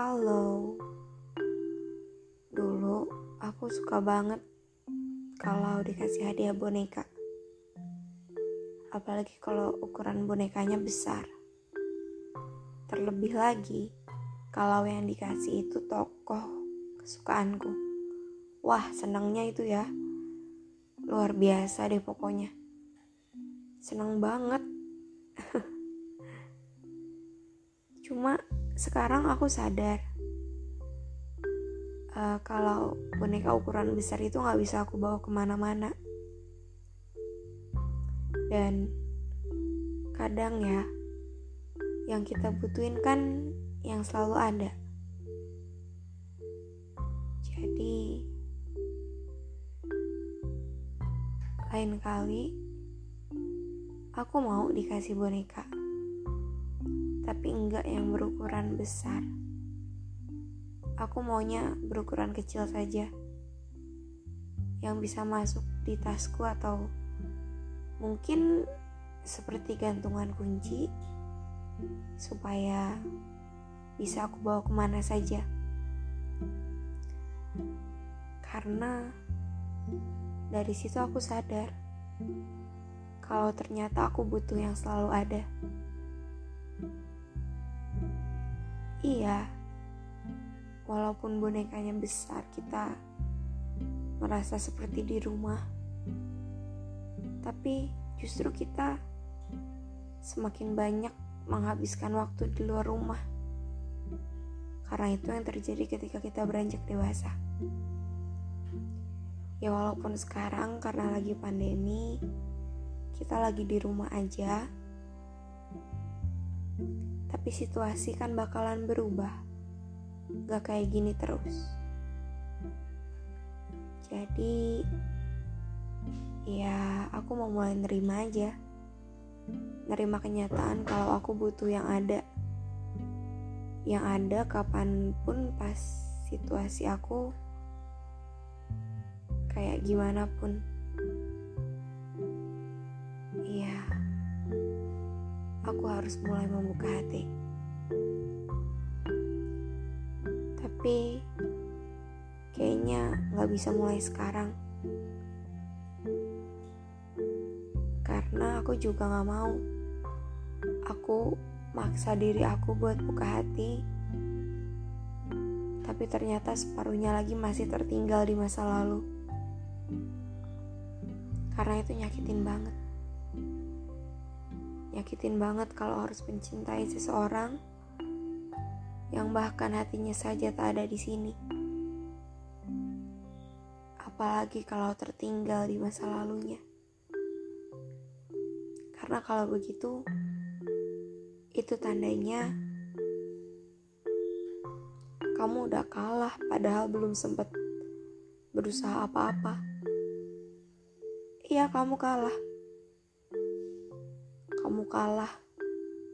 Halo. Dulu aku suka banget kalau dikasih hadiah boneka. Apalagi kalau ukuran bonekanya besar. Terlebih lagi kalau yang dikasih itu tokoh kesukaanku. Wah, senangnya itu ya. Luar biasa deh pokoknya. Senang banget. Cuma sekarang aku sadar uh, kalau boneka ukuran besar itu nggak bisa aku bawa ke mana-mana. Dan kadang ya yang kita butuhin kan yang selalu ada. Jadi lain kali aku mau dikasih boneka tapi enggak yang berukuran besar. Aku maunya berukuran kecil saja. Yang bisa masuk di tasku atau mungkin seperti gantungan kunci supaya bisa aku bawa ke mana saja. Karena dari situ aku sadar kalau ternyata aku butuh yang selalu ada iya. Walaupun bonekanya besar kita merasa seperti di rumah. Tapi justru kita semakin banyak menghabiskan waktu di luar rumah. Karena itu yang terjadi ketika kita beranjak dewasa. Ya walaupun sekarang karena lagi pandemi kita lagi di rumah aja tapi situasi kan bakalan berubah gak kayak gini terus. Jadi, ya aku mau mulai nerima aja. Nerima kenyataan kalau aku butuh yang ada. Yang ada kapan pun pas situasi aku kayak gimana pun. Aku harus mulai membuka hati. tapi kayaknya nggak bisa mulai sekarang. Karena aku juga nggak mau. Aku maksa diri aku buat buka hati. Tapi ternyata separuhnya lagi masih tertinggal di masa lalu. Karena itu nyakitin banget nyakitin banget kalau harus mencintai seseorang yang bahkan hatinya saja tak ada di sini. Apalagi kalau tertinggal di masa lalunya. Karena kalau begitu, itu tandanya kamu udah kalah padahal belum sempat berusaha apa-apa. Iya, kamu kalah. Kamu kalah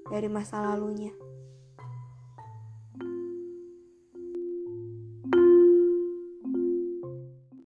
dari masa lalunya.